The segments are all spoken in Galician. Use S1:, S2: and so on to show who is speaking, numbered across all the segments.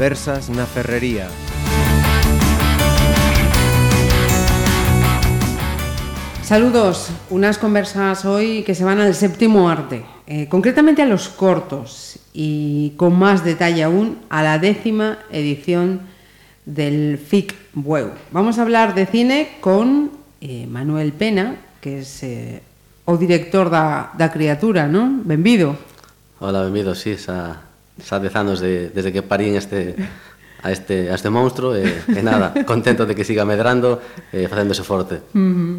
S1: conversas na Ferrería.
S2: Saludos, unas conversas hoy que se van al séptimo arte, eh, concretamente a los cortos y con más detalle aún a la décima edición del FIC Bueu. Vamos a hablar de cine con eh, Manuel Pena, que es eh, o director da, da criatura, non? Benvido.
S3: Hola, benvido, sí, esa xa dez anos de, desde que parín este, a este, a este monstruo e, e nada, contento de que siga medrando e facéndose forte.
S2: Uh -huh.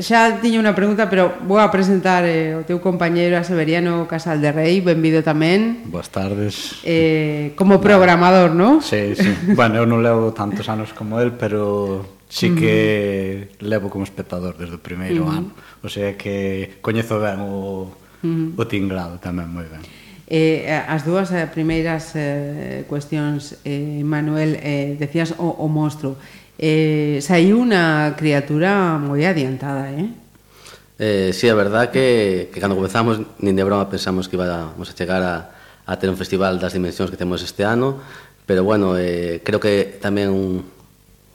S2: Xa tiño unha pregunta, pero vou a presentar eh, o teu compañeiro a Severiano Casal de Rei, benvido tamén.
S4: Boas tardes.
S2: Eh, como programador, non?
S4: Sí, sí. bueno, eu non levo tantos anos como el, pero sí que uh -huh. levo como espectador desde o primeiro uh -huh. ano. O sea que coñezo ben o, uh -huh. o tinglado tamén moi ben.
S2: Eh, as dúas eh, primeiras eh, cuestións, eh, Manuel, eh, decías o, o monstro. Eh, saiu unha criatura moi adiantada, eh?
S3: Eh, sí, a verdad que, que cando comenzamos, nin de broma pensamos que íbamos a chegar a, a ter un festival das dimensións que temos este ano, pero bueno, eh, creo que tamén un,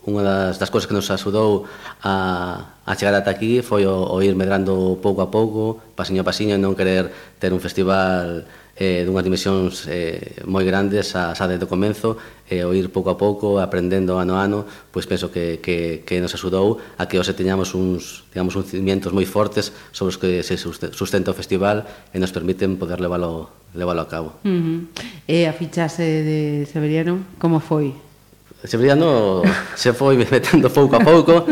S3: unha das, das cousas que nos axudou a, a chegar ata aquí foi o, o ir medrando pouco a pouco, pasiño a pasiño, e non querer ter un festival eh, dunhas dimensións eh, moi grandes xa, xa desde o comenzo e eh, o ir pouco a pouco, aprendendo ano a ano, pois penso que, que, que nos axudou a que hoxe teñamos uns, digamos, uns cimientos moi fortes sobre os que se sustenta o festival e nos permiten poder leválo, leválo a cabo.
S2: Uh -huh. E a fichase de Severiano, como foi?
S3: Severiano se foi metendo pouco a pouco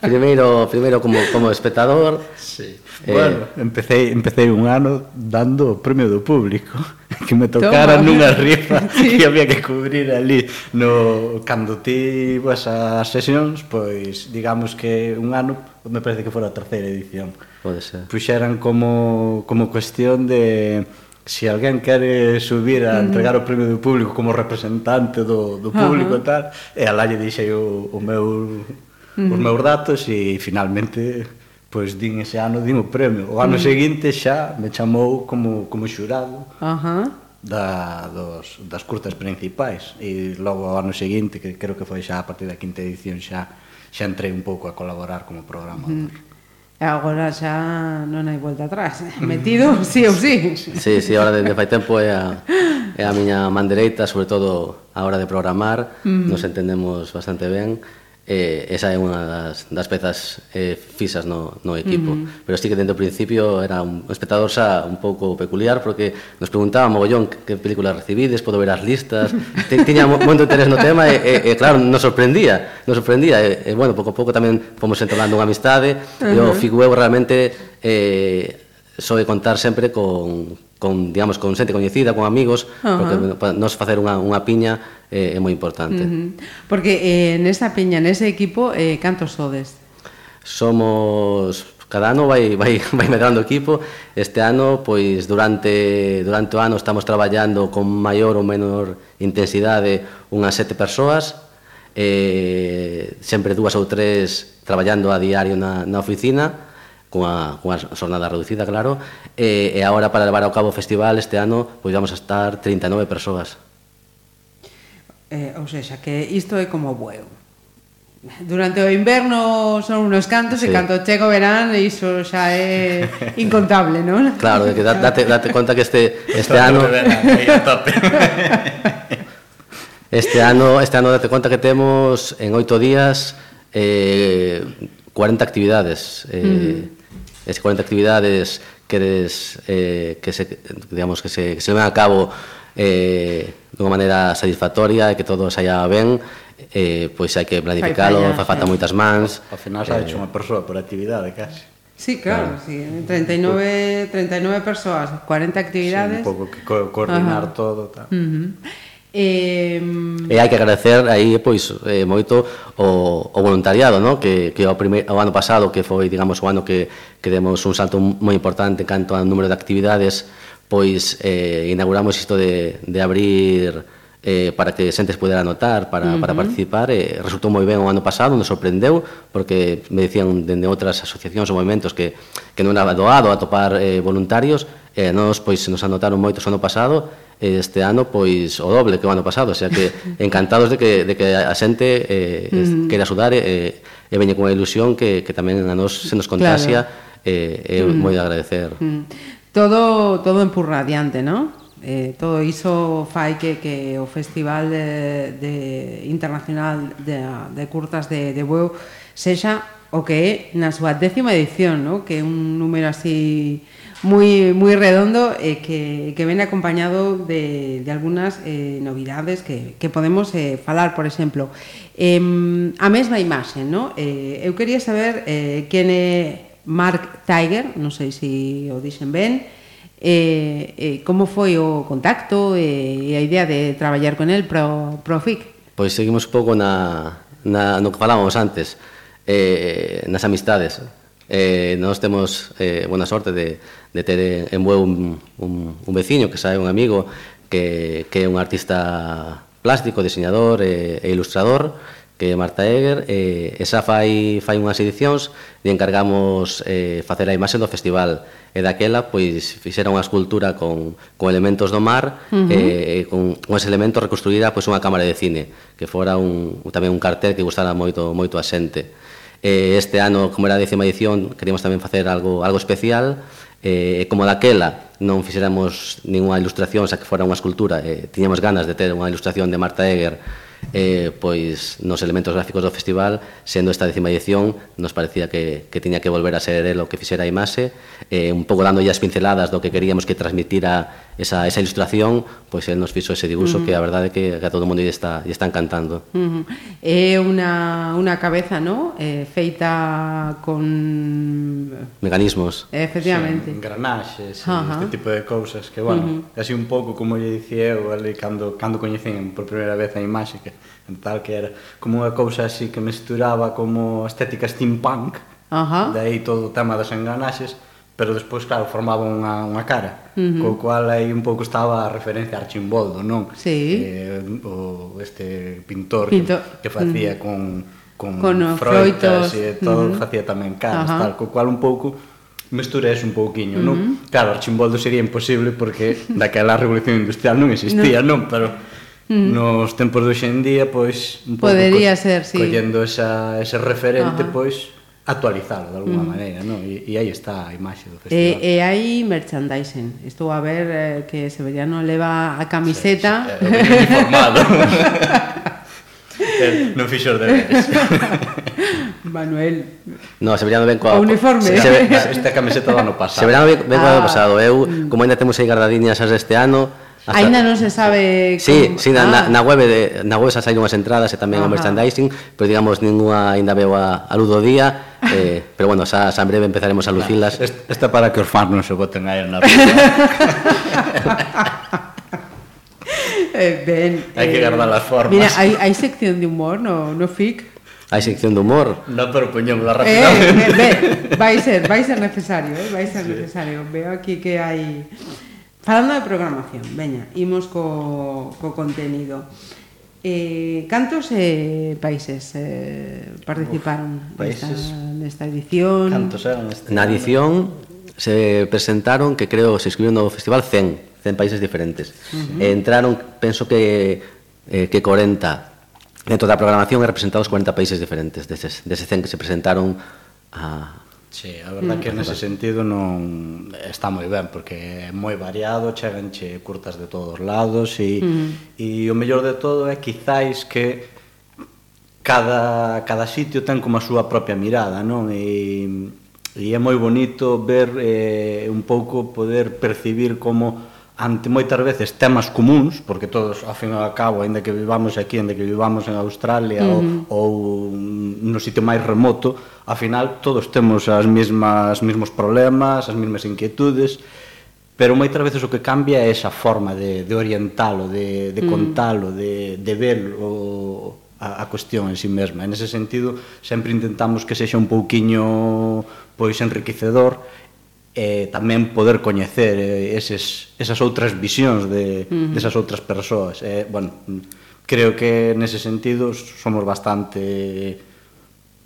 S3: primeiro primeiro como como espectador
S4: sí. eh, bueno empecé empecé un ano dando o premio do público que me tocara Toma. nunha rifa sí. que había que cubrir ali no cando ti vas as sesións pois digamos que un ano me parece que fora a terceira edición
S3: pode ser
S4: puxeran como como cuestión de se alguén quere subir a entregar o premio do público como representante do, do público uh -huh. e tal, e alá lle dixei o, o meu, uh -huh. os meus datos e finalmente pois din ese ano din o premio. O ano uh -huh. seguinte xa me chamou como, como xurado uh -huh. da, dos, das curtas principais e logo o ano seguinte, que creo que foi xa a partir da quinta edición xa xa entrei un pouco a colaborar como programador. Uh -huh.
S2: E agora xa non hai volta atrás. Metido, sí ou sí.
S3: Sí, sí, agora desde fai tempo é a, é a miña man dereita, sobre todo a hora de programar, mm. nos entendemos bastante ben eh, esa é unha das, das pezas eh, fixas no, no equipo. Uh -huh. Pero sí que dentro do principio era un espectador xa un pouco peculiar porque nos preguntaba mogollón que películas recibides, podo ver as listas, tiña moito interés no tema e, e, e claro, nos sorprendía, nos sorprendía e, e bueno, pouco a pouco tamén fomos entablando unha amistade, uh -huh. eu figueu realmente eh, soe contar sempre con con, digamos, con xente coñecida, con amigos, uh -huh. porque nos facer unha, unha piña eh, é moi importante. Uh -huh.
S2: Porque eh, nesa piña, nese equipo, eh, cantos sodes?
S3: Somos cada ano vai, vai, vai medrando o equipo este ano pois durante, durante o ano estamos traballando con maior ou menor intensidade unhas sete persoas eh, sempre dúas ou tres traballando a diario na, na oficina cunha, cunha xornada reducida, claro, e, e agora para levar ao cabo o festival este ano pois vamos a estar 39 persoas.
S2: Eh, ou sexa, que isto é como bueu. Durante o inverno son unos cantos sí. e cando chega o verán iso xa é incontable, non?
S3: Claro, que date, date conta que este, este ano... este ano, este ano date conta que temos en oito días eh, 40 actividades. Eh, mm es 40 actividades que, des, eh, que, se, digamos, que, se, que se lleven a cabo eh, de unha maneira satisfactoria e que todo saia ben eh, pois hai que planificalo, fai, fai falta eh. moitas mans
S4: ao final xa eh, hecho unha persoa por actividade casi
S2: Sí, claro, claro. Sí. 39, 39 persoas, 40 actividades.
S4: Sí, un pouco que co coordinar Ajá. todo. Tal. Uh -huh.
S3: Eh, e hai que agradecer aí pois eh, moito o, o voluntariado, no? que, que o, primer, o ano pasado, que foi, digamos, o ano que, que demos un salto moi importante en canto ao número de actividades, pois eh, inauguramos isto de, de abrir eh, para que xentes pudera anotar, para, uh -huh. para participar, e eh, resultou moi ben o ano pasado, nos sorprendeu, porque me dicían dende outras asociacións ou movimentos que, que non era doado atopar eh, voluntarios, eh, nos pois se nos anotaron moitos ano pasado e este ano pois o doble que o ano pasado, o sea que encantados de que de que a xente eh mm. queira axudar eh, e, e veña con a ilusión que que tamén a nos se nos contaxia claro. e é mm. moi de agradecer. Mm.
S2: Todo todo empurra adiante, ¿no? Eh, todo iso fai que, que o Festival de, de Internacional de, de Curtas de, de Bueu sexa o que é na súa décima edición, no? que é un número así moi moi redondo e eh, que, que ven acompañado de, de algunas eh, novidades que, que podemos eh, falar, por exemplo. Eh, a mesma imaxe, no? Eh, eu quería saber eh, quen é Mark Tiger, non sei se o dixen ben, eh, eh, como foi o contacto eh, e eh, a idea de traballar con el pro, pro FIC?
S3: Pois seguimos pouco na, na, no que falábamos antes, eh, nas amistades. Eh, nós temos eh, buena sorte de, de ter en Bueu un, un, un veciño que sabe un amigo que, que é un artista plástico, diseñador e, eh, e ilustrador que é Marta Eger e eh, esa fai, fai unhas edicións e encargamos eh, facer a imaxe do festival e daquela pois fixera unha escultura con, con elementos do mar uh eh, -huh. e, e con, con ese elemento reconstruída pois unha cámara de cine que fora un, tamén un cartel que gustara moito moito a xente Eh, este ano, como era a décima edición, queríamos tamén facer algo, algo especial. Eh, como daquela non fixéramos ninguna ilustración, xa que fora unha escultura, eh, tiñamos ganas de ter unha ilustración de Marta Eger eh, pois nos elementos gráficos do festival, sendo esta décima edición, nos parecía que, que tiña que volver a ser el o que fixera a imaxe, eh, un pouco dando as pinceladas do que queríamos que transmitira esa, esa ilustración, pois pues, el nos fixo ese dibuixo uh -huh. que a verdade é que, que a todo o mundo lle está, lle está encantando.
S2: Uh eh, -huh. É unha, unha cabeza, ¿no? Eh, feita con...
S3: Mecanismos.
S2: Efectivamente.
S4: Sí, engranaxes, uh -huh. este tipo de cousas que, bueno, uh -huh. así un pouco como lle dicía eu ali cando, cando coñecen por primeira vez a imaxe que tal que era como unha cousa así que mesturaba como estética steampunk, uh -huh. de aí todo o tema das engranaxes, pero despois, claro, formaba unha, unha cara, uh -huh. co cual aí un pouco estaba a referencia a Archimboldo, non?
S2: Sí.
S4: Eh, o este pintor, pintor. Que, que facía uh -huh. con, con,
S2: con
S4: froitas froitos. e todo, uh -huh. facía tamén caras, uh -huh. tal, co cual un pouco mestures un pouquiño, uh -huh. non? Claro, Archimboldo sería imposible porque daquela revolución industrial non existía, no. non? Pero -huh. nos tempos de hoxendía, pois...
S2: Un pouco Podería ser, sí.
S4: Collendo esa, ese referente, uh -huh. pois actualizalo de alguma mm. maneira, non? E, e aí está a imaxe do eh, festival.
S2: E, e hai merchandising. Estou a ver eh, que Severiano leva a camiseta.
S4: Sí, sí, eh, eh informado. non fixo os deberes.
S2: Manuel.
S3: No, Severiano ven coa...
S2: uniforme. Se,
S4: se, esta camiseta do ano pasado.
S3: Severiano ven, ven ah. do ano pasado. Eu, mm. como ainda temos aí gardadiñas as deste ano,
S2: Hasta... Ainda non se sabe
S3: Sí, como... sí, na, ah. na, web de, na web xa saíron as entradas e tamén Ajá. o merchandising, pero digamos ningunha ainda veu a, a luz do día Eh, pero bueno, xa, xa breve empezaremos a lucilas.
S4: Esta para que os fans non se boten aí na
S2: eh, ben,
S4: hai que eh, guardar as formas.
S2: Mira, hai, hai sección de humor no, no FIC.
S3: Hai sección de humor.
S4: No, pero poñémola
S2: rapidamente. Eh, eh, vai ser, vai ser necesario, eh, vai ser sí. necesario. Veo aquí que hai... Falando de programación, veña, imos co, co contenido. Eh, Eh, cantos eh, países eh, participaron Uf, países, nesta, nesta edición?
S4: Cantos eran? Este
S3: Na edición se presentaron, que creo se escribiu no festival, 100, 100 países diferentes. Uh -huh. Entraron, penso que, eh, que 40. Dentro da programación representados 40 países diferentes, deses, deses 100 que se presentaron a,
S4: Sí, a verdad mm. que nese mm. sentido non está moi ben porque é moi variado, cheganche curtas de todos lados e mm. e o mellor de todo é quizáis que cada cada sitio ten como a súa propia mirada, non? E e é moi bonito ver eh, un pouco poder percibir como ante moitas veces temas comuns, porque todos, ao fin e ao cabo, ainda que vivamos aquí, ainda que vivamos en Australia uh -huh. ou, ou no sitio máis remoto, ao final todos temos as mesmas mesmos problemas, as mesmas inquietudes, pero moitas veces o que cambia é esa forma de, de orientalo, de, de contalo, de, de ver o, a, a cuestión en sí mesma. En ese sentido, sempre intentamos que sexa un pouquiño pois enriquecedor e tamén poder coñecer eh, eses, esas outras visións de, uh -huh. desas outras persoas. E, bueno, creo que nese sentido somos bastante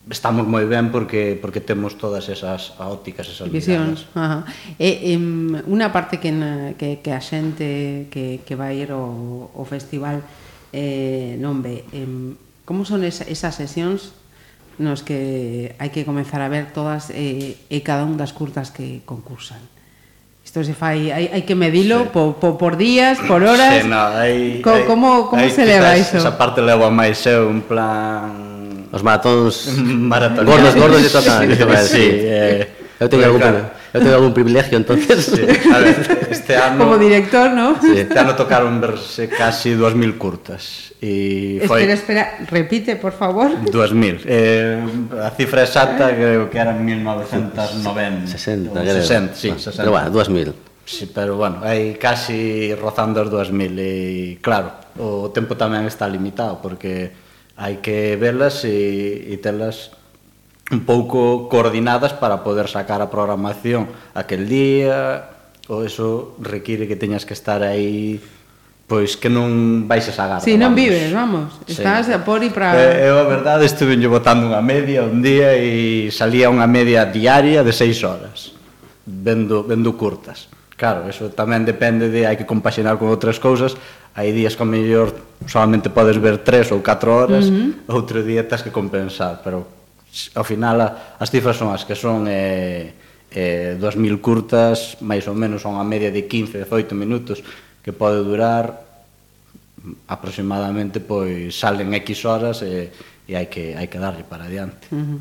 S4: estamos moi ben porque porque temos todas esas ópticas, esas
S2: visións. Ajá. E, e unha parte que, na, que que a xente que que vai ir ao, ao festival eh non ve, em, como son esa, esas sesións nos que hai que comenzar a ver todas eh, e, e cada un das curtas que concursan. Isto se fai, hai, hai que medilo sí. por, por, por días, por horas.
S4: Sí, no, hai,
S2: co,
S4: hai,
S2: como como
S4: hai,
S2: se leva iso?
S4: Esa parte leva máis eu en plan
S3: Os maratóns
S4: maratóns
S3: gordos, gordos e tocan,
S4: sí,
S3: sí,
S4: sí, eh,
S3: Eu teño, algún,
S4: claro.
S3: eu teño algún privilegio, entonces.
S4: Sí, ver, este ano...
S2: Como director, ¿no?
S3: Sí,
S4: este ano tocaron verse casi 2.000 curtas. E foi...
S2: Espera, espera, repite, por favor.
S4: 2.000. Eh, a cifra exacta creo que eran 1990.
S3: 60,
S4: 60, sí,
S3: ah, no,
S4: 60.
S3: Pero bueno, 2.000.
S4: Sí, pero bueno, hai casi rozando os 2.000 e claro, o tempo tamén está limitado porque hai que velas e, e telas un pouco coordinadas para poder sacar a programación aquel día, ou eso require que teñas que estar aí pois que non vais a sagar.
S2: Si, sí, non vives, vamos. Estás sí. a por e para...
S4: Eu, eh, a eh, verdade, estuve botando unha media un día e salía unha media diaria de seis horas, vendo, vendo curtas. Claro, eso tamén depende de... Hai que compaxinar con outras cousas. Hai días que, mellor, solamente podes ver tres ou catro horas, uh -huh. outro día tens que compensar, pero ao final as cifras son as que son eh, eh, 2000 curtas, máis ou menos son a media de 15, 18 minutos que pode durar aproximadamente pois salen X horas e, e hai que hai que darlle para adiante.
S2: Uh -huh.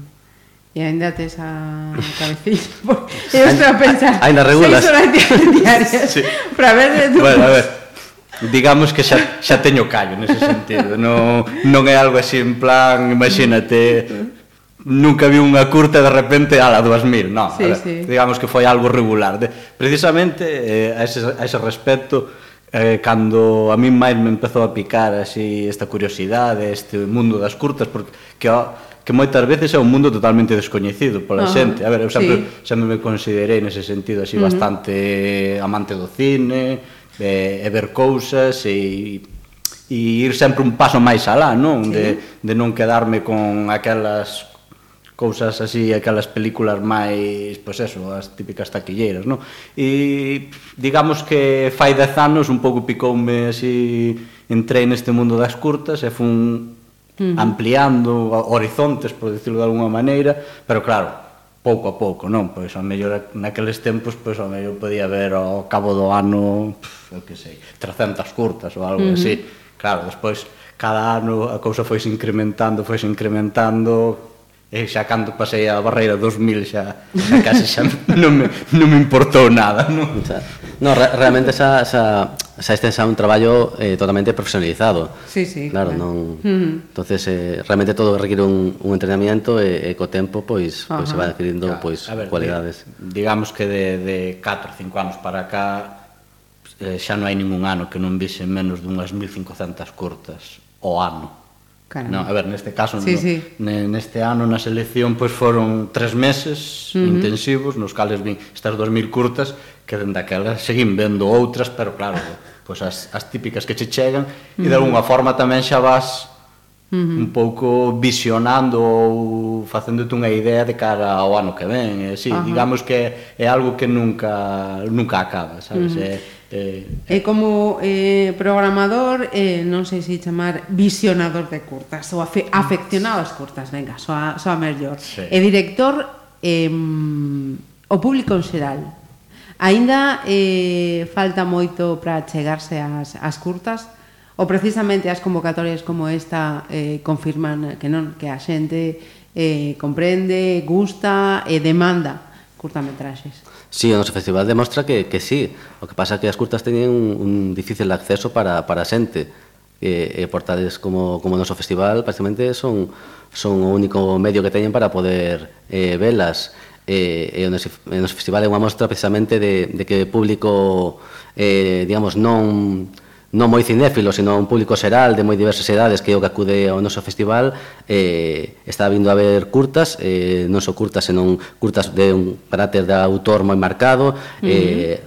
S2: E ainda tes a cabecilla. Pois, eu estou a pensar.
S3: Ainda regulas.
S2: Seis horas diarias.
S4: sí.
S2: Para ver de
S4: Bueno, a ver. Digamos que xa, xa teño callo nese sentido. Non, non é algo así en plan, imagínate, nunca vi unha curta de repente a la 2000, non,
S2: sí,
S4: ver,
S2: sí.
S4: digamos que foi algo regular. De, precisamente eh, a, ese, a ese respecto eh, cando a min máis me empezou a picar así esta curiosidade, este mundo das curtas, porque que que moitas veces é un mundo totalmente descoñecido pola
S2: uh -huh.
S4: xente. A ver, eu sempre,
S2: sí.
S4: sempre me considerei nese sentido así uh -huh. bastante eh, amante do cine, e, e ver cousas e e ir sempre un paso máis alá, non?
S2: Sí.
S4: De, de non quedarme con aquelas cousas así, aquelas películas máis, pois eso, as típicas taquilleiras, non? E digamos que fai dez anos un pouco picoume así, entrei neste mundo das curtas e fun ampliando horizontes, por decirlo de alguma maneira, pero claro, pouco a pouco, non? Pois ao mellor naqueles tempos, pois ao mellor podía ver ao cabo do ano, pff, que sei, 300 curtas ou algo uh -huh. así. Claro, despois cada ano a cousa foi incrementando, foi incrementando, e xa cando pasei a barreira dos mil xa, xa case xa non me, non me importou nada non,
S3: xa, no, re, realmente xa, xa, xa este xa un traballo eh, totalmente profesionalizado.
S2: Sí, sí,
S3: claro,
S2: claro.
S3: non
S2: mm.
S3: entonces eh, realmente todo requiere un, un entrenamiento e, e co tempo pois, pois se va adquirindo
S4: claro,
S3: pois,
S4: ver,
S3: cualidades.
S4: de, digamos que de, de 4 5 anos para cá eh, xa non hai ningún ano que non vise menos dunhas 1500 curtas o ano.
S2: Caramba.
S4: No, a ver, neste caso,
S2: sí,
S4: no,
S2: sí.
S4: neste ano na selección pois foron tres meses uh -huh. intensivos, nos cales vin estas 2000 curtas, que dende aquela seguín vendo outras, pero claro, pois as, as típicas que che chegan, uh -huh. e de alguna forma tamén xa vas Uh -huh. un pouco visionando ou facéndote unha idea de cara ao ano que ven. E, sí,
S2: uh -huh.
S4: digamos que é algo que nunca nunca acaba, sabes? Uh -huh. É, Eh,
S2: e como eh, programador, eh, non sei se chamar visionador de curtas ou afe mm. afeccionado ás curtas, venga, soa, soa mellor.
S4: Sí.
S2: E director eh, o público en xeral. Aínda eh, falta moito para chegarse ás, ás curtas, ou precisamente as convocatorias como esta eh, confirman que non que a xente eh, comprende, gusta e demanda curtametraxes.
S3: Sí, o noso festival demostra que, que sí. O que pasa que as curtas teñen un, un difícil acceso para, para a xente. E, e portales como, como o noso festival, prácticamente, son, son o único medio que teñen para poder eh, velas. Eh, e o noso, o noso festival é unha mostra precisamente de, de que público, eh, digamos, non non moi cinéfilo, sino un público xeral de moi diversas edades que é o que acude ao noso festival, eh, está vindo a ver curtas, eh, non só curtas, senón curtas de un carácter de autor moi marcado, uh -huh. eh,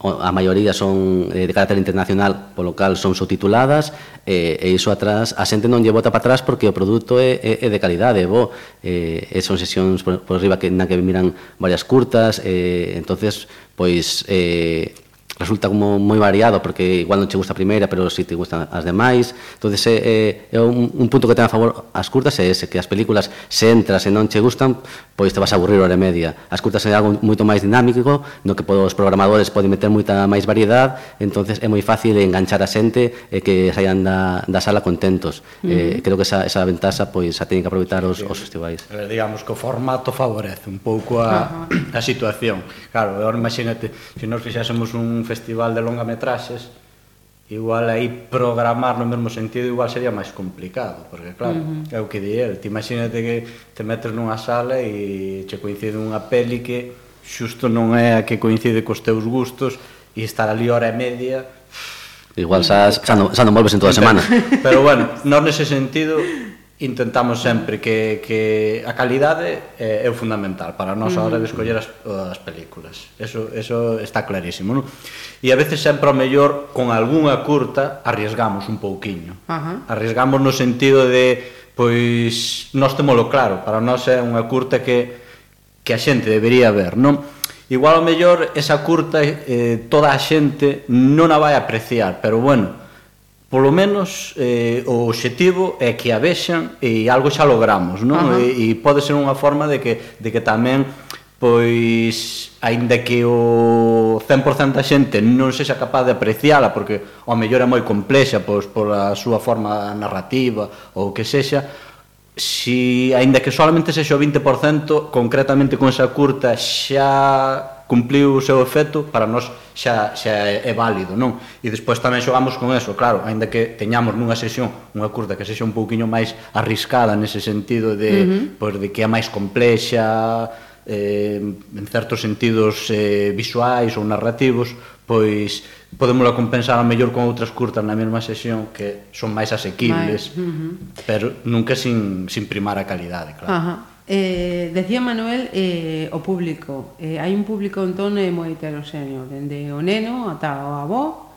S3: a maioría son eh, de carácter internacional, polo cal son subtituladas, eh, e iso atrás, a xente non lle bota para atrás porque o produto é, é, é de calidade, bo, eh, e son sesións por, por riba que, na que miran varias curtas, eh, entonces pois... Eh, resulta como moi variado porque igual non che gusta a primeira, pero si sí te gustan as demais. Entonces é, é un, un punto que ten a favor as curtas é ese que as películas se entras e non che gustan, pois te vas a aburrir hora e media. As curtas é algo moito máis dinámico, no que os programadores poden meter moita máis variedade, entonces é moi fácil enganchar a xente e que saian da, da sala contentos. Uh -huh. eh, creo que esa, esa ventaxa pois a teñen que aproveitar os, os festivais.
S4: A ver, digamos que o formato favorece un pouco a, uh -huh. a situación. Claro, agora imagínate, se si nos fixásemos un festival de longametraxes, igual aí programar no mesmo sentido igual sería máis complicado, porque claro, uh -huh. é o que di el, te imagínate que te metes nunha sala e che coincide unha peli que xusto non é a que coincide cos teus gustos e estar ali hora e media
S3: Igual xa, xa, non, xa non volves en toda a semana
S4: Pero bueno, non nese sentido intentamos sempre que, que a calidade é, é o fundamental para nós a hora de escoller as, as películas. Eso, eso está clarísimo, non? E a veces sempre o mellor con algunha curta arriesgamos un pouquiño. Uh -huh. Arriesgamos no sentido de pois nós temolo claro, para nós é unha curta que que a xente debería ver, non? Igual o mellor esa curta eh, toda a xente non a vai apreciar, pero bueno, polo menos eh, o obxectivo é que a vexan e algo xa logramos, non? E, e pode ser unha forma de que, de que tamén pois aínda que o 100% da xente non sexa capaz de apreciala porque o mellor é moi complexa pois pola súa forma narrativa ou que sexa si aínda que solamente sexa o 20% concretamente con esa curta xa cumpliu o seu efecto, para nós xa, xa é, é válido, non? E despois tamén xogamos con eso, claro, aínda que teñamos nunha sesión, unha curta que sexa un pouquiño máis arriscada nese sentido de, uh -huh. pois, de que é máis complexa, eh, en certos sentidos eh, visuais ou narrativos, pois podémolo compensar a mellor con outras curtas na mesma sesión que son máis asequibles, uh -huh. pero nunca sin, sin primar a calidade, claro. Uh -huh.
S2: Eh, decía Manuel eh, o público, eh, hai un público entón eh, moi heteroxéneo, dende o neno ata o avó,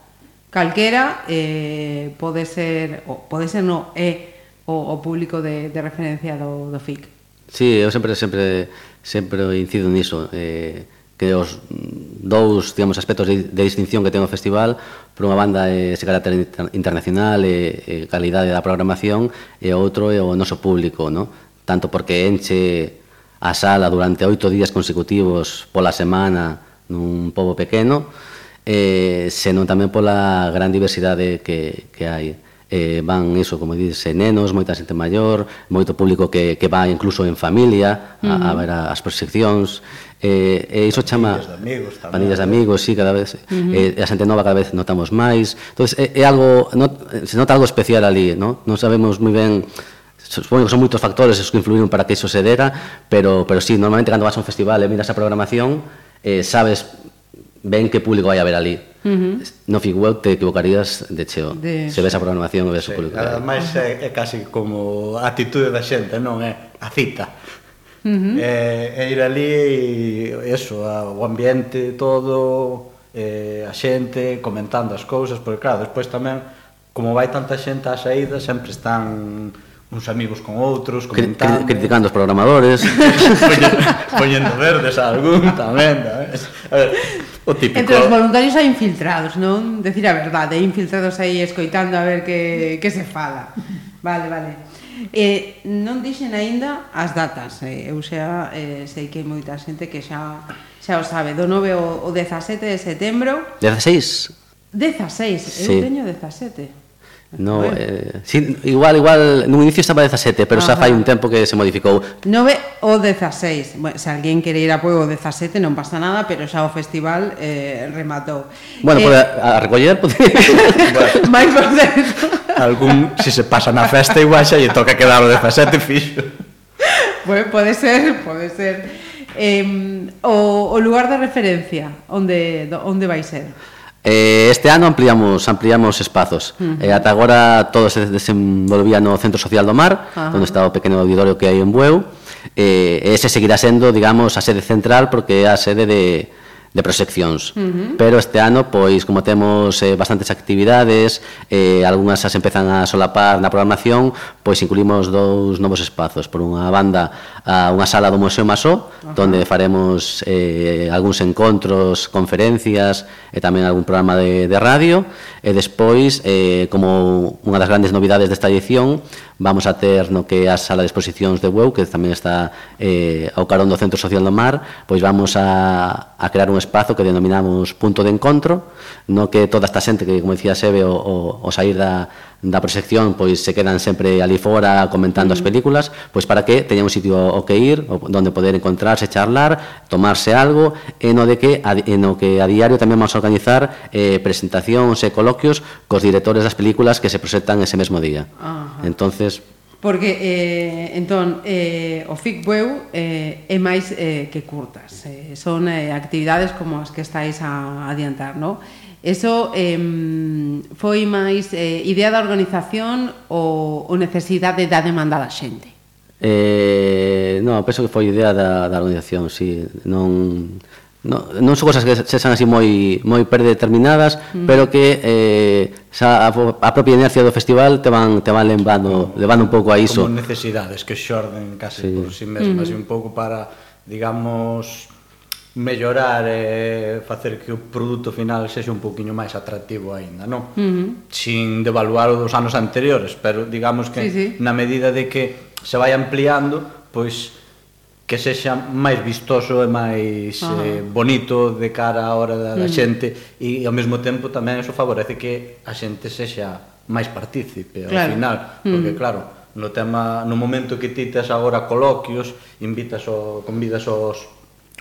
S2: calquera eh, pode ser, o, pode ser no, é eh, o, o público de, de referencia do, do FIC.
S3: Sí, eu sempre sempre sempre incido niso, eh, que os dous, digamos, aspectos de, de distinción que ten o festival, por unha banda é ese carácter internacional e, e calidade da programación e outro é o noso público, ¿no? tanto porque enche a sala durante oito días consecutivos pola semana nun pobo pequeno, eh, senón tamén pola gran diversidade que, que hai. Eh, van iso, como dices, nenos, moita xente maior, moito público que, que vai incluso en familia a, uh -huh. a ver as proxeccións, eh, e iso chama
S4: pandillas de amigos, tamén,
S3: de amigos sí, cada vez uh -huh. eh, a xente nova cada vez notamos máis entón, é, é algo, not, se nota algo especial ali, ¿no? non sabemos moi ben supoño que son moitos factores os que influíron para que iso se dera, pero, pero sí, normalmente cando vas a un festival e miras a programación, eh, sabes ben que público vai a ver ali. Uh -huh. No Fig te equivocarías de cheo. De... Se ves a programación e ves sí, o público.
S4: Ademais é, é casi como a actitude da xente, non é? A cita. Uh -huh. eh, e ir ali e eso, o ambiente todo, eh, a xente comentando as cousas, porque claro, despois tamén como vai tanta xente á saída, sempre están uns amigos con outros, comentando...
S3: Criticando os programadores...
S4: poñendo verdes a algún tamén, tamén. A ver, o típico...
S2: Entre os voluntarios hai infiltrados, non? Decir a verdade, infiltrados aí escoitando a ver que, que se fala. Vale, vale. Eh, non dixen aínda as datas. Eh, eu xa eh, sei que hai moita xente que xa xa o sabe, do 9 ao 17 de setembro.
S3: 16?
S2: 16, eu sí. teño 17.
S3: No, bueno. eh, sí, igual, igual, no inicio estaba 17, pero Ajá. xa fai un tempo que se modificou.
S2: 9 ou 16, bueno, se alguén quere ir a Pueblo 17 non pasa nada, pero xa o festival eh, rematou.
S3: Bueno, eh, a, a recoller,
S2: pues... máis por
S4: Algún, se se pasa na festa igual xa lle toca quedar o 17 fixo.
S2: Bueno, pode ser, pode ser. Eh, o, o lugar de referencia, onde, onde vai ser?
S3: Eh, este ano ampliamos ampliamos espazos. Uh -huh. eh, ata agora todo se desenvolvía no Centro Social do Mar, uh -huh. onde está o pequeno auditorio que hai en Bueu. Eh, ese seguirá sendo, digamos, a sede central porque é a sede de de proxeccións. Uh -huh. Pero este ano, pois, como temos eh, bastantes actividades, eh, algunhas as empezan a solapar na programación, pois incluimos dous novos espazos. Por unha banda, a unha sala do Museo Masó, uh -huh. donde faremos eh, algúns encontros, conferencias e tamén algún programa de, de radio. E despois, eh, como unha das grandes novidades desta edición, vamos a ter no que a sala de exposicións de WEU, que tamén está eh, ao carón do Centro Social do Mar, pois vamos a, a crear un espazo que denominamos punto de encontro, no que toda esta xente que, como dicía Sebe, o, o, o sair da, da proxección, pois se quedan sempre ali fora comentando mm. as películas, pois para que teña un sitio o que ir, onde poder encontrarse, charlar, tomarse algo, e no, de que, a, e no que a diario tamén vamos a organizar eh, presentacións e coloquios cos directores das películas que se proxectan ese mesmo día. Uh -huh. Entonces,
S2: porque eh, entón eh, o FICBEU eh, é máis eh, que curtas eh, son eh, actividades como as que estáis a adiantar no? eso eh, foi máis eh, idea da organización ou, ou necesidade da demanda da xente?
S3: Eh, non, penso que foi idea da, da organización, sí. Non, no, non son cosas que sexan así moi moi predeterminadas, mm. pero que eh, xa a, a propia inercia do festival te van te van lembrando, como, levando un pouco a iso.
S4: Como necesidades que xorden case sí. por si sí mesmas mm. e un pouco para, digamos, mellorar e eh, facer que o produto final sexa un poquinho máis atractivo aínda, non? Uh -huh. Sin devaluar os anos anteriores, pero digamos que sí, sí. na medida de que se vai ampliando, pois que sexa máis vistoso e máis ah. eh, bonito de cara á hora da, da mm. xente e ao mesmo tempo tamén eso favorece que a xente sexa máis partícipe claro. ao final, mm. porque mm. claro, no tema no momento que ti tes agora coloquios, invitas o convidas os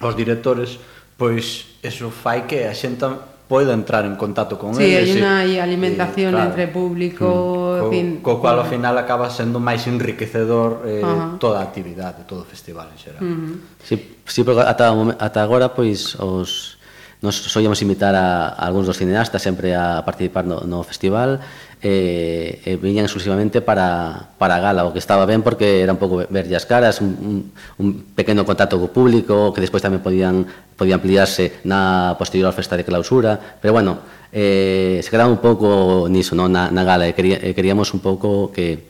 S4: os directores, pois eso fai que a xente poida entrar en contacto con
S2: sí,
S4: eles.
S2: Sí, hai unha alimentación e, claro. entre público, mm
S4: co,
S2: fin.
S4: Co cual ao final acaba sendo máis enriquecedor eh, uh -huh. toda a actividade, todo o festival en xeral. Uh -huh.
S3: Si, sí, sí, porque ata, ata agora pois os nos soíamos invitar a, a algúns dos cineastas sempre a participar no, no festival eh, eh, viñan exclusivamente para, para a gala, o que estaba ben porque era un pouco verlle as caras, un, un, un pequeno contacto co público, que despois tamén podían, podían ampliarse na posterior festa de clausura, pero bueno, eh, se quedaba un pouco niso, no? na, na gala, e queríamos un pouco que,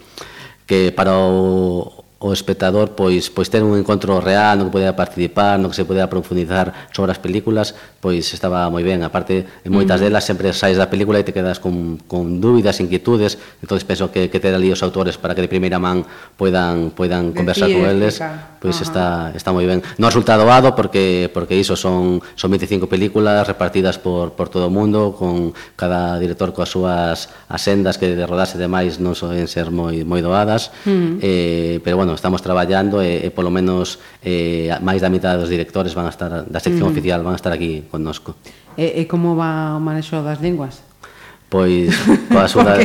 S3: que para o, o espectador pois pois ter un encontro real no que podía participar, no que se podía profundizar sobre as películas, pois estaba moi ben. Aparte, en moitas uh -huh. delas sempre saís da película e te quedas con, con dúbidas, inquietudes, entonces penso que, que ter ali os autores para que de primeira man poidan poidan conversar con eles, pois uh -huh. está está moi ben. Non resulta doado porque porque iso son son 25 películas repartidas por por todo o mundo con cada director coas súas asendas que de rodarse demais non soen ser moi moi doadas. Uh -huh. Eh, pero bueno, bueno, estamos traballando e, e polo menos eh, máis da mitad dos directores van a estar, da sección uh -huh. oficial van a estar aquí connosco.
S2: E, e como va o manexo das linguas?
S3: pois coa axuda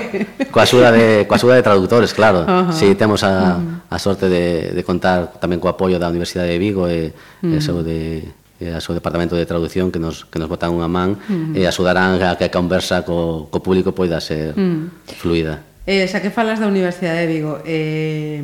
S3: coa axuda de coa axuda de traductores, claro. Uh -huh. Si sí, temos a uh -huh. a sorte de de contar tamén co apoio da Universidade de Vigo e uh -huh. e seu de e a seu departamento de traducción que nos que nos botan unha man uh -huh. e axudarán a que a conversa co co público poida ser uh -huh. fluida.
S2: Eh, xa que falas da Universidade de Vigo, eh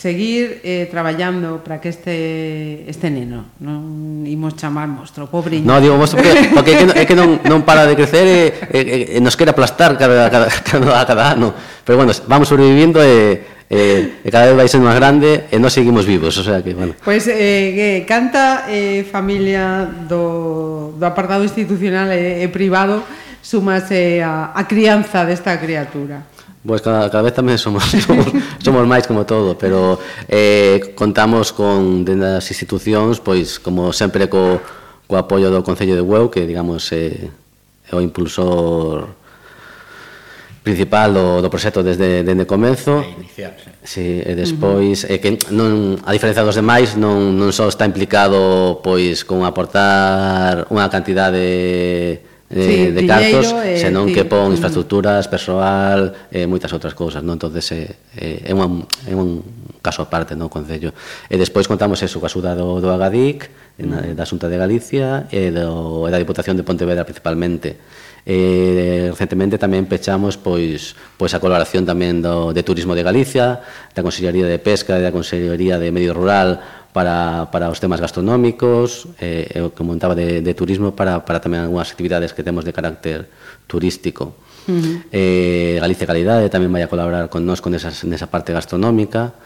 S2: seguir eh, traballando para que este este neno non imos chamar monstro, pobriño.
S3: No, digo monstro porque, porque é que, é que non, non para de crecer e, e, e nos quere aplastar cada, cada, cada, cada ano. Pero bueno, vamos sobrevivindo e, e, e cada vez vai sendo máis grande e nós seguimos vivos, o sea que, bueno.
S2: Pois pues, eh, canta eh, familia do, do apartado institucional e, e privado sumase a, a crianza desta criatura.
S3: Pois cada, cada vez tamén somos, somos, somos máis como todo, pero eh, contamos con dentro das institucións, pois como sempre co, co apoio do Concello de Hueu, que digamos eh, é o impulsor principal do, do proxecto desde, desde comezo.
S4: E inicial,
S3: sí. sí e despois, uh -huh. é que non, a diferencia dos demais, non, non só está implicado pois con aportar unha cantidade de Eh, sí, de cartos, eh, senón sí. que pon mm. infraestructuras, persoal, eh, moitas outras cousas, non? Entonces eh, eh, é, un, é un caso aparte, non, concello. E despois contamos eso, coa axuda do, do Agadic, mm. da Xunta de Galicia e, do, e da Diputación de Pontevedra principalmente. Eh, recentemente tamén pechamos pois pois a colaboración tamén do, de Turismo de Galicia, da Consellería de Pesca e da Consellería de Medio Rural para, para os temas gastronómicos, eh, eu que montaba de, de turismo para, para tamén algunhas actividades que temos de carácter turístico. Uh -huh. eh, Galicia Calidade tamén vai a colaborar con nós con esas, nesa parte gastronómica,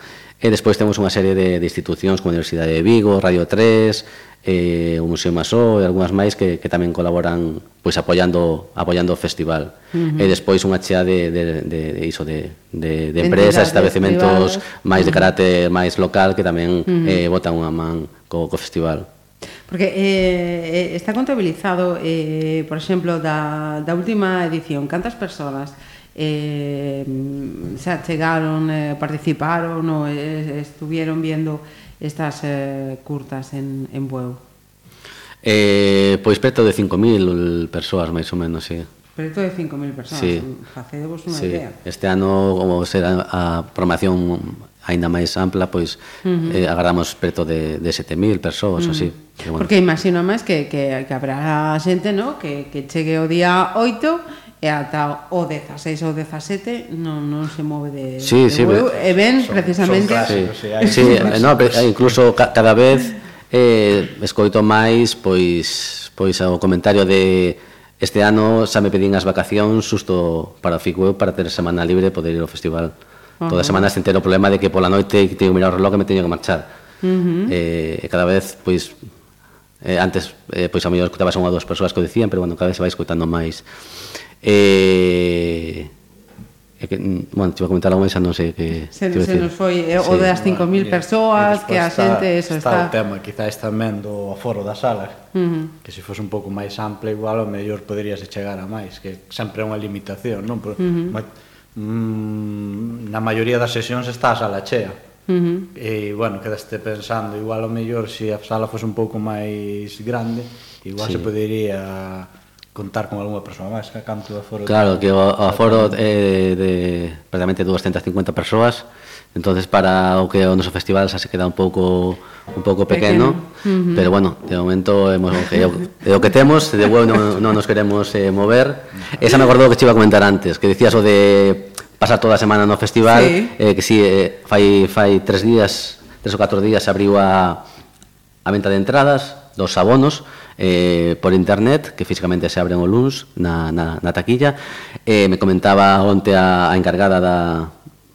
S3: E despois temos unha serie de, de institucións como a Universidade de Vigo, Radio 3, eh, o Museo Masó e algunhas máis que, que tamén colaboran pois apoiando apoiando o festival. Uh -huh. E despois unha chea de, de, de, de iso de, de, de empresas, establecementos máis uh -huh. de carácter máis local que tamén uh -huh. eh, botan unha man co, co festival.
S2: Porque eh, eh, está contabilizado, eh, por exemplo, da, da última edición, cantas persoas eh, xa chegaron, eh, participaron ou eh, estuvieron viendo estas eh, curtas en, en Bueu?
S3: Eh, pois preto de 5.000 persoas, máis ou menos, sí.
S2: Preto de 5.000 persoas,
S3: sí.
S2: facedevos unha
S3: sí.
S2: idea.
S3: Este ano, como será a programación aínda máis ampla, pois uh -huh. eh, agarramos preto de, de 7.000 persoas, uh -huh. así.
S2: Que, bueno. Porque imagino máis que, que, que habrá xente, ¿no? que, que chegue o día 8 e ata o 16 ou 17 non, non se move de,
S3: sí,
S2: de
S3: sí,
S2: e ven son, precisamente
S3: son clásicos, sí, sí, sí no, incluso ca, cada vez eh, escoito máis pois pois o comentario de este ano xa me pedín as vacacións susto para Ficue para ter semana libre e poder ir ao festival uh -huh. toda semana sen ter o problema de que pola noite teño que mirar o reloj e me teño que marchar. Uh -huh. eh, e cada vez pois eh, antes eh, pois a mellor escutabas unha ou dúas persoas que o dicían pero bueno, cada vez se vai escutando máis. Eh, e que, mm, bueno, te iba a comentar algo, xa non sei que...
S2: Se, se nos foi eh, sí, o das 5.000 bueno, persoas, que a pois xente... Está, eso,
S4: está, está, o tema, quizás tamén do aforo da sala, uh -huh. que se fose un pouco máis ampla, igual, o mellor poderías chegar a máis, que sempre é unha limitación, non? Pero, uh -huh. ma, mm, na maioría das sesións está a sala chea, Uh -huh. E, bueno, quedaste pensando, igual o mellor se a sala fose un pouco máis grande, igual sí. se podería contar con algunha persoa máis, que canto aforo?
S3: Claro, que o aforo é de, de prácticamente 250 persoas, entonces para o que o noso festival xa se queda un pouco un pouco pequeno, pequeno. Uh -huh. pero bueno, de momento hemos, é, o, o que temos, de bueno non, non nos queremos eh, mover. Esa me acordou que te iba a comentar antes, que decías o de pasar toda a semana no festival, sí. eh, que si sí, eh, fai fai tres días, tres ou catro días se abriu a a venta de entradas, dos abonos eh, por internet, que físicamente se abren o luns na, na, na taquilla. Eh, me comentaba onte a, a encargada da,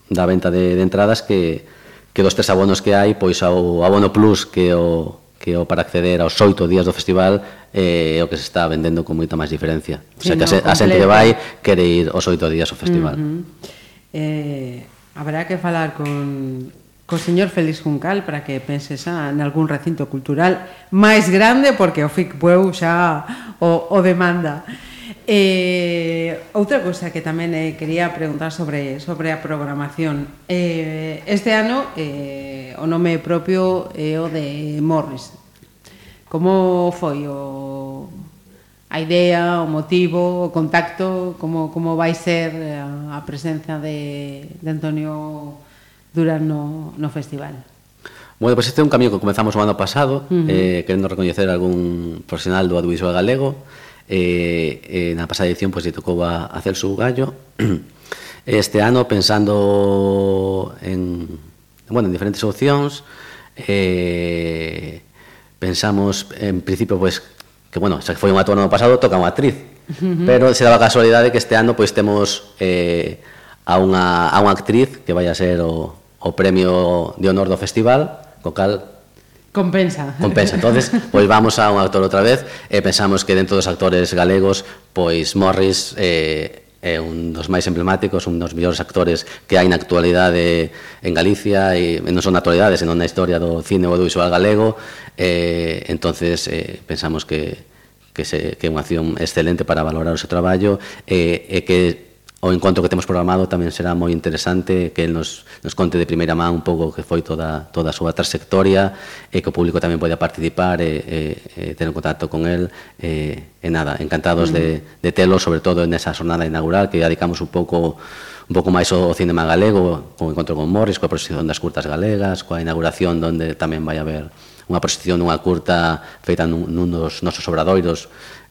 S3: da venta de, de entradas que, que dos tres abonos que hai, pois o abono plus que o que o para acceder aos oito días do festival eh, o que se está vendendo con moita máis diferencia. O sea, sí, que no, a, a xente que vai quere ir aos oito días ao festival. Uh -huh.
S2: eh, habrá que falar con co señor Félix Juncal para que penses a, en algún recinto cultural máis grande porque o FIC Bueu xa o, o demanda. Eh, outra cousa que tamén eh, quería preguntar sobre, sobre a programación. Eh, este ano eh, o nome propio é o de Morris. Como foi o, a idea, o motivo, o contacto, como, como vai ser eh, a, a presencia de, de Antonio Morris duran no, no festival.
S3: Bueno, pois pues este é un camiño que comenzamos o ano pasado, uh -huh. eh, querendo recoñecer algún profesional do audiovisual galego. Eh, eh, na pasada edición pois, pues, lle tocou a, a Celso Gallo. Este ano, pensando en, bueno, en diferentes opcións, eh, pensamos, en principio, pois, pues, que, bueno, xa que foi un ato ano pasado, toca unha actriz. Uh -huh. Pero se daba casualidade que este ano pois temos eh, a, unha, a unha actriz que vai a ser o, o premio de honor do festival, co cal
S2: Compensa.
S3: Compensa. Entonces, pois vamos a un actor outra vez e pensamos que dentro dos actores galegos, pois Morris eh, é un dos máis emblemáticos, un dos mellores actores que hai na actualidade en Galicia e non son na actualidade, senón na historia do cine ou do visual galego. Eh, entonces, eh, pensamos que que, se, que é unha acción excelente para valorar o seu traballo e, e que o encontro que temos programado tamén será moi interesante que el nos, nos conte de primeira man un pouco que foi toda, toda a súa trayectoria e que o público tamén poida participar e, e, e ter un contacto con el e, e nada, encantados mm. de, de telo sobre todo nesa jornada inaugural que dedicamos un pouco un pouco máis ao cinema galego con o encontro con Morris, coa proxección das curtas galegas coa inauguración donde tamén vai haber unha proxección dunha curta feita nun, nun dos nosos obradoiros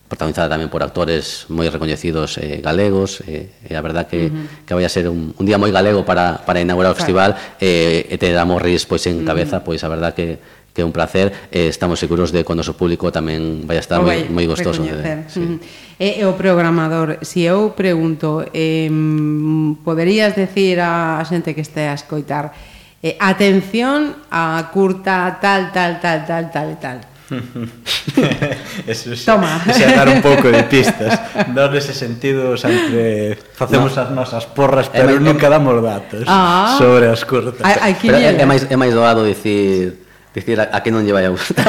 S3: protagonizada tamén por actores moi recoñecidos eh, galegos eh, eh e a verdad que, uh -huh. que vai a ser un, un día moi galego para, para inaugurar o festival eh, e te damos ris pois en uh -huh. cabeza pois a verdad que que é un placer e eh, estamos seguros de que o noso público tamén vai a estar moi, moi gostoso de,
S2: sí. uh -huh. Eh, e, eh, e o programador se si eu pregunto eh, poderías decir a, a xente que este a escoitar eh, atención a curta tal, tal, tal, tal, tal, tal
S4: eso es, Toma. Eso dar un pouco de pistas Non ese sentido sempre Facemos no. as nosas porras Pero eh, é, nunca damos datos ah. Sobre as curtas
S3: a, pero é, é, máis, é máis doado dicir Dicir a, a que non lle vai a gustar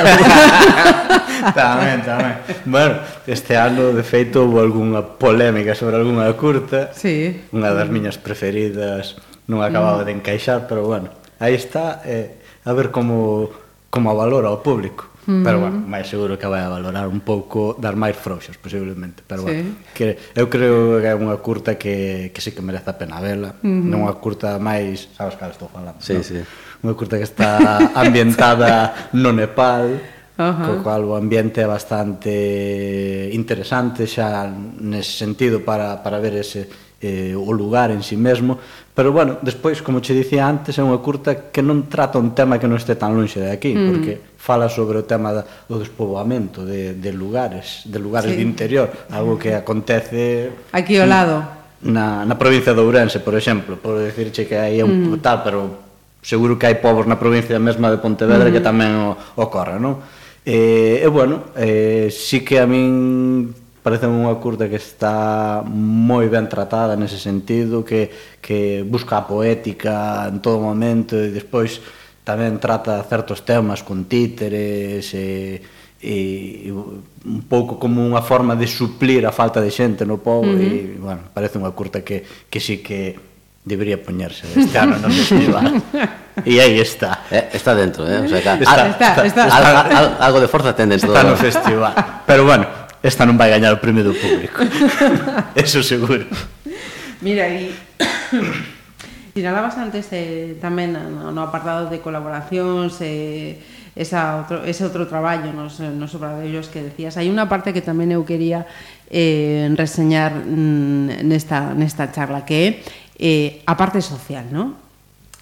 S4: Tamén, tamén Bueno, este ano de feito Houve algunha polémica sobre algunha curta
S2: sí.
S4: Unha das miñas preferidas Non acababa mm. de encaixar Pero bueno, aí está eh, A ver como, como a valora o público Mm. Pero, bueno, máis seguro que vai a valorar un pouco dar máis frouxos, posiblemente. Pero, sí. bueno, que eu creo que é unha curta que, que sí que merece a pena vela. Mm. Non unha curta máis... Sabes cal estou falando?
S3: Sí, no? sí.
S4: Unha curta que está ambientada no Nepal, uh -huh. co cual o ambiente é bastante interesante xa nese sentido para, para ver ese, eh, o lugar en si sí mesmo, Pero bueno, despois, como che dicía antes, é unha curta que non trata un tema que non este tan lonxe de aquí, mm. porque fala sobre o tema da, do despoboamento de, de lugares, de lugares sí. de interior, algo que acontece...
S2: Aquí ao lado.
S4: Na, na provincia de Ourense, por exemplo, por decirche que aí é un mm. tal, pero seguro que hai povos na provincia mesma de Pontevedra mm. que tamén o, ocorre, non? E, e bueno, eh, sí que a min Parece unha curta que está moi ben tratada nese sentido, que, que busca a poética en todo momento e despois tamén trata certos temas con títeres e, e, e un pouco como unha forma de suplir a falta de xente no pobo uh -huh. e, bueno, parece unha curta que, que sí que debería poñerse este ano no festival e aí está
S3: eh, está dentro, eh? O sea, que,
S2: está, está, está, está,
S3: está, algo de forza ten dentro
S4: está no festival pero bueno, esta non vai gañar o premio do público. Eso seguro.
S2: Mira, e sinalabas antes eh, tamén eh, no, no apartado de colaboracións eh, esa outro, ese outro traballo nos, nos obradellos que decías. Hai unha parte que tamén eu quería eh, reseñar mm, nesta, nesta charla que é eh, a parte social, non?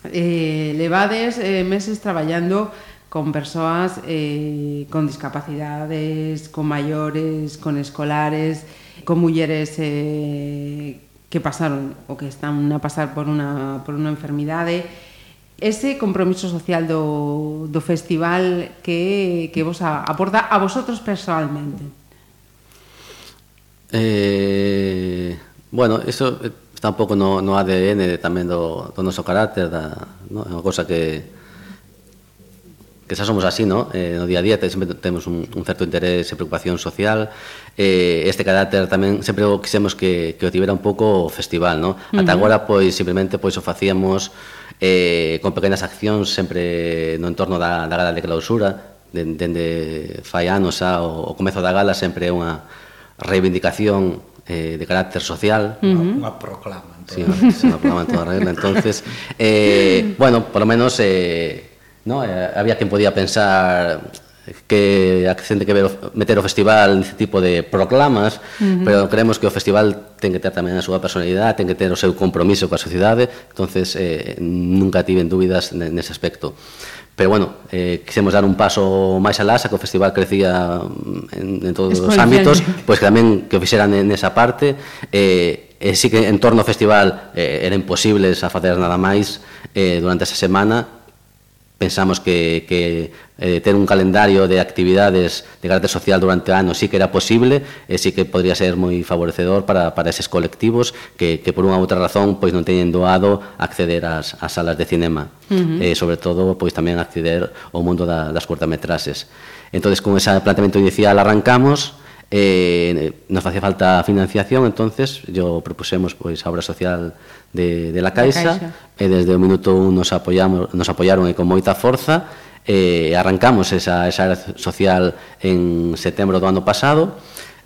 S2: Eh, levades eh, meses traballando con persoas eh, con discapacidades, con maiores, con escolares, con mulleres eh, que pasaron ou que están a pasar por unha, por unha enfermidade. Ese compromiso social do, do festival que, que vos a, aporta a vosotros personalmente.
S3: Eh, bueno, eso eh, está un pouco no, no ADN tamén do, do noso carácter, da, no? é unha cosa que, que xa somos así, no? Eh, no día a día sempre temos un, un certo interés e preocupación social. Eh, este carácter tamén sempre o quixemos que, que o tivera un pouco o festival, no? Ata uh -huh. agora, pois, simplemente, pois, o facíamos eh, con pequenas accións sempre no entorno da, da gala de clausura, dende fai anos xa o, o comezo da gala sempre é unha reivindicación eh, de carácter social.
S4: Uh -huh. Unha proclama.
S3: Sí, unha, proclama en toda regla. Entonces, eh, bueno, por lo menos... Eh, No, eh, había quen podía pensar que a xente que ver meter o festival neste tipo de proclamas, uh -huh. pero creemos que o festival ten que ter tamén a súa personalidade, ten que ter o seu compromiso coa sociedade, entonces eh, nunca tiven dúbidas nese aspecto. Pero bueno, eh, quisemos dar un paso máis alá, xa que o festival crecía mm, en, en todos os ámbitos, pois pues que tamén que o fixeran nesa parte, eh, e sí que en torno ao festival eh, era imposible a facer nada máis eh, durante esa semana pensamos que, que eh, ter un calendario de actividades de carácter social durante o ano sí que era posible, e sí que podría ser moi favorecedor para, para eses colectivos que, que por unha outra razón pois non teñen doado acceder ás, ás salas de cinema, uh -huh. eh, sobre todo pois tamén acceder ao mundo da, das cortametrases. Entonces, con ese planteamento inicial arrancamos, Eh, nos facía falta financiación, entonces yo propusemos pois a obra social de, de la Caixa, Caixa. e desde o minuto 1 nos apoyamos, nos apoyaron e con moita forza eh, arrancamos esa, esa área social en setembro do ano pasado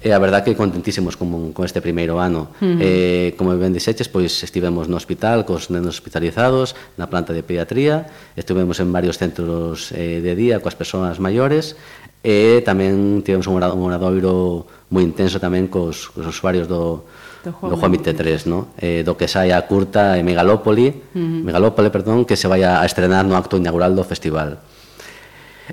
S3: e a verdad que contentísimos con, con este primeiro ano. Uh -huh. eh, como ben dixeches, pois estivemos no hospital, cos nenos hospitalizados, na planta de pediatría, estivemos en varios centros eh, de día coas persoas maiores, e tamén tivemos un oradoiro moi intenso tamén cos, cos usuarios do, do Juan 23, no? eh, do que sai a curta e Megalópoli, uh -huh. Megalópole, perdón, que se vai a estrenar no acto inaugural do festival.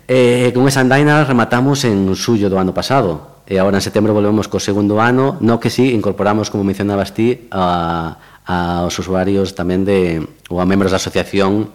S3: Eh, con esa andaina rematamos en suyo do ano pasado, e agora en setembro volvemos co segundo ano, no que si sí, incorporamos, como mencionabas ti, a, a os usuarios tamén de, ou a membros da asociación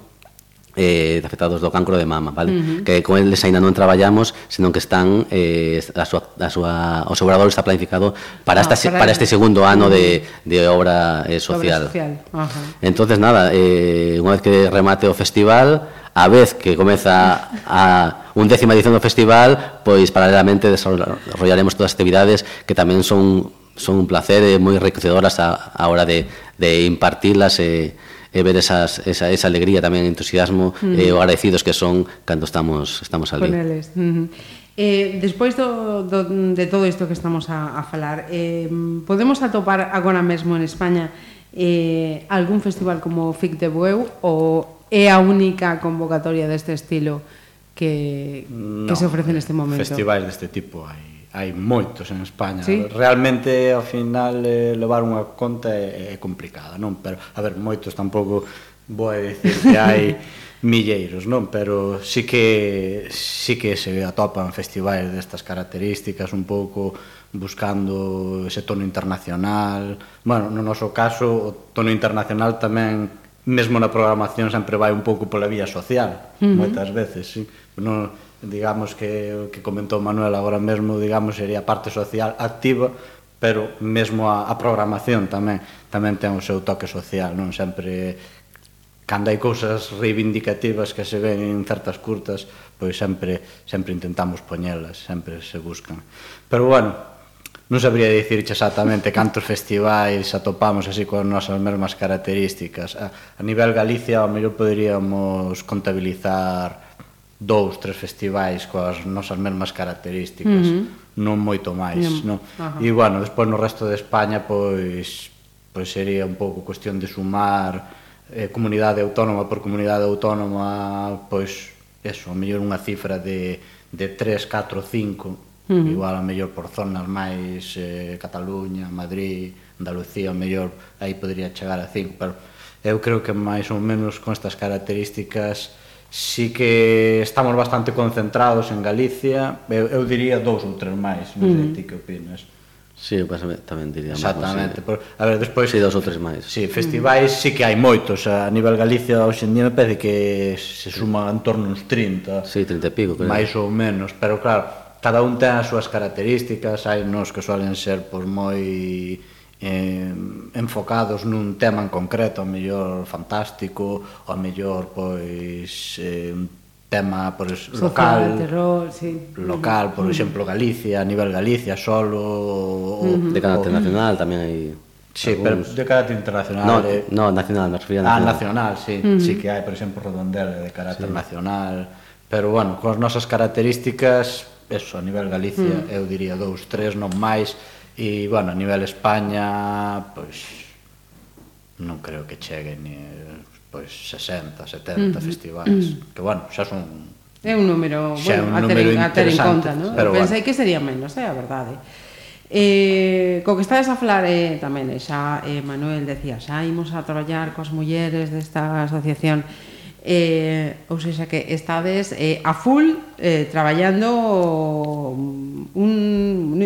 S3: eh, afectados do cancro de mama, vale? Uh -huh. Que con eles aínda non traballamos, senón que están eh, a súa, a súa, o seu orador está planificado para, ah, esta, para, para este segundo ano uh -huh. de, de obra eh, social. Obra social. Uh -huh. Entonces nada, eh, unha vez que remate o festival, a vez que comeza a undécima edición do festival, pois paralelamente desarrollaremos todas as actividades que tamén son son un placer e moi enriquecedoras a, a hora de, de impartirlas e eh, e ver esas, esa, esa alegría tamén, entusiasmo mm. e eh, o agradecidos que son cando estamos, estamos ali.
S2: Con eles. Mm -hmm. Eh, despois do, do, de todo isto que estamos a, a falar, eh, podemos atopar agora mesmo en España eh, algún festival como FIC de Bueu ou é a única convocatoria deste estilo que, que se ofrece neste momento?
S4: Festivais deste tipo hai hai moitos en España. Sí? Realmente, ao final, eh, levar unha conta é, é complicada, non? Pero, a ver, moitos tampouco vou a dicir que hai milleiros, non? Pero sí que sí que se atopan festivais destas características un pouco buscando ese tono internacional. Bueno, no noso caso, o tono internacional tamén mesmo na programación sempre vai un pouco pola vía social, uh -huh. moitas veces, sí. Non digamos que que comentou Manuel agora mesmo, digamos, sería a parte social activa, pero mesmo a, a programación tamén tamén ten o seu toque social, non sempre cando hai cousas reivindicativas que se ven en certas curtas, pois sempre sempre intentamos poñelas, sempre se buscan. Pero bueno, non sabría dicirche exactamente cantos festivais atopamos así con nosas mesmas características. A, a nivel Galicia, ao mellor poderíamos contabilizar dous, tres festivais coas nosas mesmas características, uh -huh. non moito máis, Bien. non? E bueno, despois no resto de España pois pois sería un pouco cuestión de sumar eh, comunidade autónoma por comunidade autónoma, pois eso, a mellor unha cifra de de 3, 4, 5, uh -huh. igual a mellor por zonas máis eh, Cataluña, Madrid, Andalucía, a mellor aí podría chegar a 5, pero eu creo que máis ou menos con estas características sí que estamos bastante concentrados en Galicia, eu, eu diría dous ou tres máis, non sei mm. ti que opinas.
S3: Sí, eu tamén diría
S4: Exactamente. Máis, sí. A ver, despois...
S3: Sí, dous ou tres máis.
S4: Sí, festivais mm. sí que hai moitos. A nivel Galicia, hoxe en día, me parece que se suma en torno uns 30.
S3: Sí, 30 e pico,
S4: creo. Máis ou menos. Pero, claro, cada un ten as súas características. Hai nos que suelen ser, por moi eh, enfocados nun tema en concreto, a mellor fantástico, a mellor pois eh, un tema por es, local,
S2: terror, sí.
S4: local, por mm. exemplo Galicia, a nivel Galicia solo
S3: Uh mm-hmm. -huh. de carácter nacional tamén hai
S4: Sí, algunos. pero de carácter internacional.
S3: No, eh... no, nacional, me refería
S4: a nacional. Ah, nacional, sí. Uh -huh. Sí que hai, por exemplo, Redondela de carácter sí. nacional. Pero, bueno, con as nosas características, eso, a nivel Galicia, mm. eu diría dous, tres, non máis, E, bueno, a nivel España, pois, non creo que chegue ni, pois, 60, 70 uh -huh. festivais, uh -huh. que, bueno, xa son...
S2: É un número, xa bueno, un a, número ter, a ter en conta, non? Pero, Pensei bueno. que sería menos, é eh, a verdade. Eh, co que estades a falar eh, tamén, eh, xa eh, Manuel decía, xa imos a traballar coas mulleres desta asociación eh, ou seja que estades eh, a full eh, traballando mm, un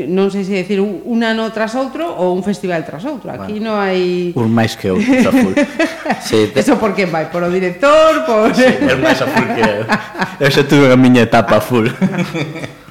S2: non sei se decir un ano tras outro ou un festival tras outro. Aquí bueno, non hai
S4: un máis que outro a full.
S2: sí, te... Eso por quen vai? Por o director, por
S4: Sí, é máis a full que eu. Eu xa tuve a miña etapa a full.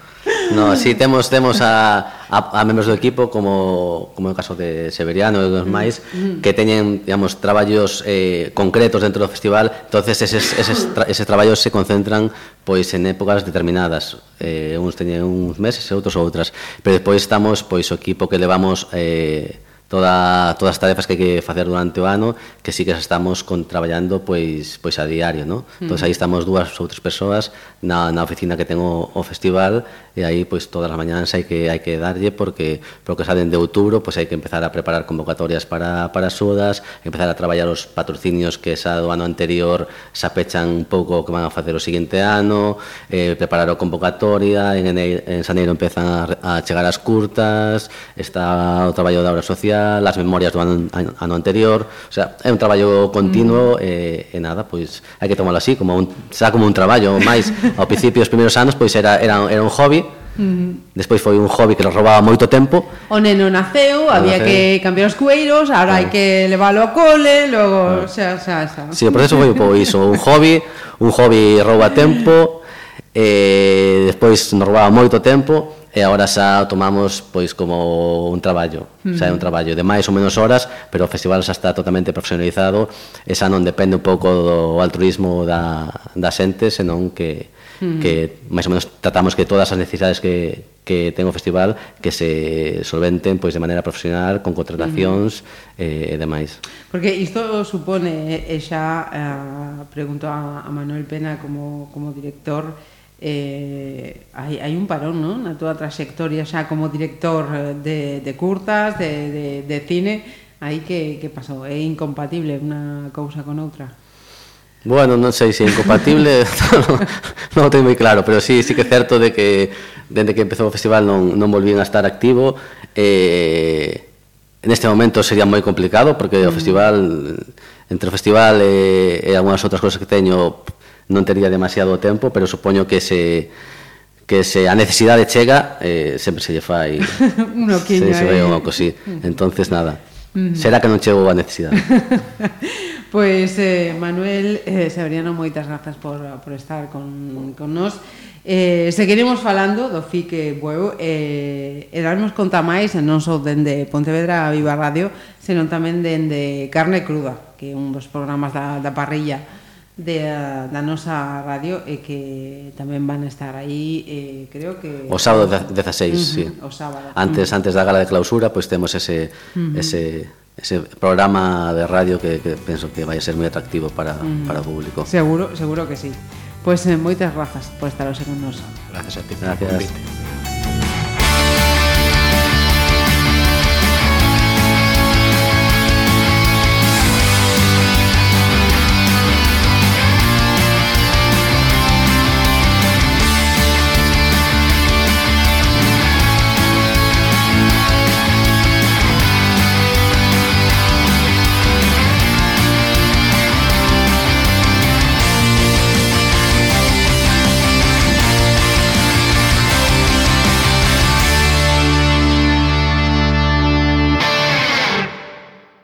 S3: No, sí, temos temos a, a, a membros do equipo como como no caso de Severiano e dos máis que teñen, digamos, traballos eh, concretos dentro do festival, entonces eses, eses, tra, eses traballos se concentran pois en épocas determinadas. Eh, uns teñen uns meses e outros outras, pero despois estamos pois o equipo que levamos eh, toda, todas as tarefas que hai que facer durante o ano que sí que estamos con, traballando pois, pois a diario, ¿no? Mm. Entón, aí estamos dúas ou tres persoas na, na oficina que ten o, o festival e aí pois todas as mañanas hai que hai que darlle porque porque saben de outubro pois hai que empezar a preparar convocatorias para, para sudas, empezar a traballar os patrocinios que xa do ano anterior xa pechan un pouco o que van a facer o seguinte ano, eh, preparar a convocatoria, en, en, en Saneiro empezan a, a chegar as curtas, está o traballo da obra social, historia, las memorias do ano, ano anterior, o sea, é un traballo continuo mm. e, e nada, pois hai que tomalo así, como un, xa como un traballo, máis ao principio os primeiros anos pois era era, era un hobby, -huh. Despois foi un hobby que nos robaba moito tempo.
S2: O neno naceu, o había naceu. que cambiar os cueiros, agora ah. hai que leválo ao cole, logo, ah. xa, xa, xa.
S3: Si, sí, o proceso foi pois, un pouco iso, un hobby, un hobby rouba tempo, eh, despois nos robaba moito tempo, e agora xa tomamos pois como un traballo, mm. xa é un traballo de máis ou menos horas, pero o festival xa está totalmente profesionalizado, e xa non depende un pouco do altruismo da, da xente, senón que, mm. que máis ou menos tratamos que todas as necesidades que, que ten o festival que se solventen pois de maneira profesional, con contratacións mm. eh, e demais.
S2: Porque isto supone, e xa eh, pregunto a, a Manuel Pena como, como director, eh, hai, hai un parón ¿no? na túa trayectoria xa como director eh, de, de curtas, de, de, de cine, aí que, que pasou? É incompatible unha cousa con outra?
S3: Bueno, non sei se é incompatible, non, non o teño moi claro, pero sí, sí que é certo de que dende que empezou o festival non, non volvín a estar activo. Eh, neste momento sería moi complicado, porque o mm. festival, entre o festival e, e algunhas outras cosas que teño, non tería demasiado tempo, pero supoño que se que se a necesidade chega, eh, sempre se lle fai
S2: un oquiño.
S3: Se, se ve un oco, sí. Entonces nada. Será que non chegou a necesidade.
S2: pois pues, eh, Manuel eh, Severiano, moitas grazas por, por estar con, con nós. Eh, seguiremos falando do FIC Bueu eh, e darmos conta máis non só dende Pontevedra a Viva Radio senón tamén dende Carne Cruda que é un dos programas da, da parrilla de, da nosa radio e que tamén van a estar aí, eh, creo que...
S3: O sábado 16, uh -huh, sí. O sábado. Antes, uh -huh. antes da gala de clausura, pois pues, temos ese, uh -huh. ese, ese programa de radio que, que penso que vai a ser moi atractivo para, uh -huh. para o público.
S2: Seguro, seguro que sí. Pois pues, moitas grazas por estar ao segundo nos.
S4: Grazas a ti. Gracias.
S3: Gracias.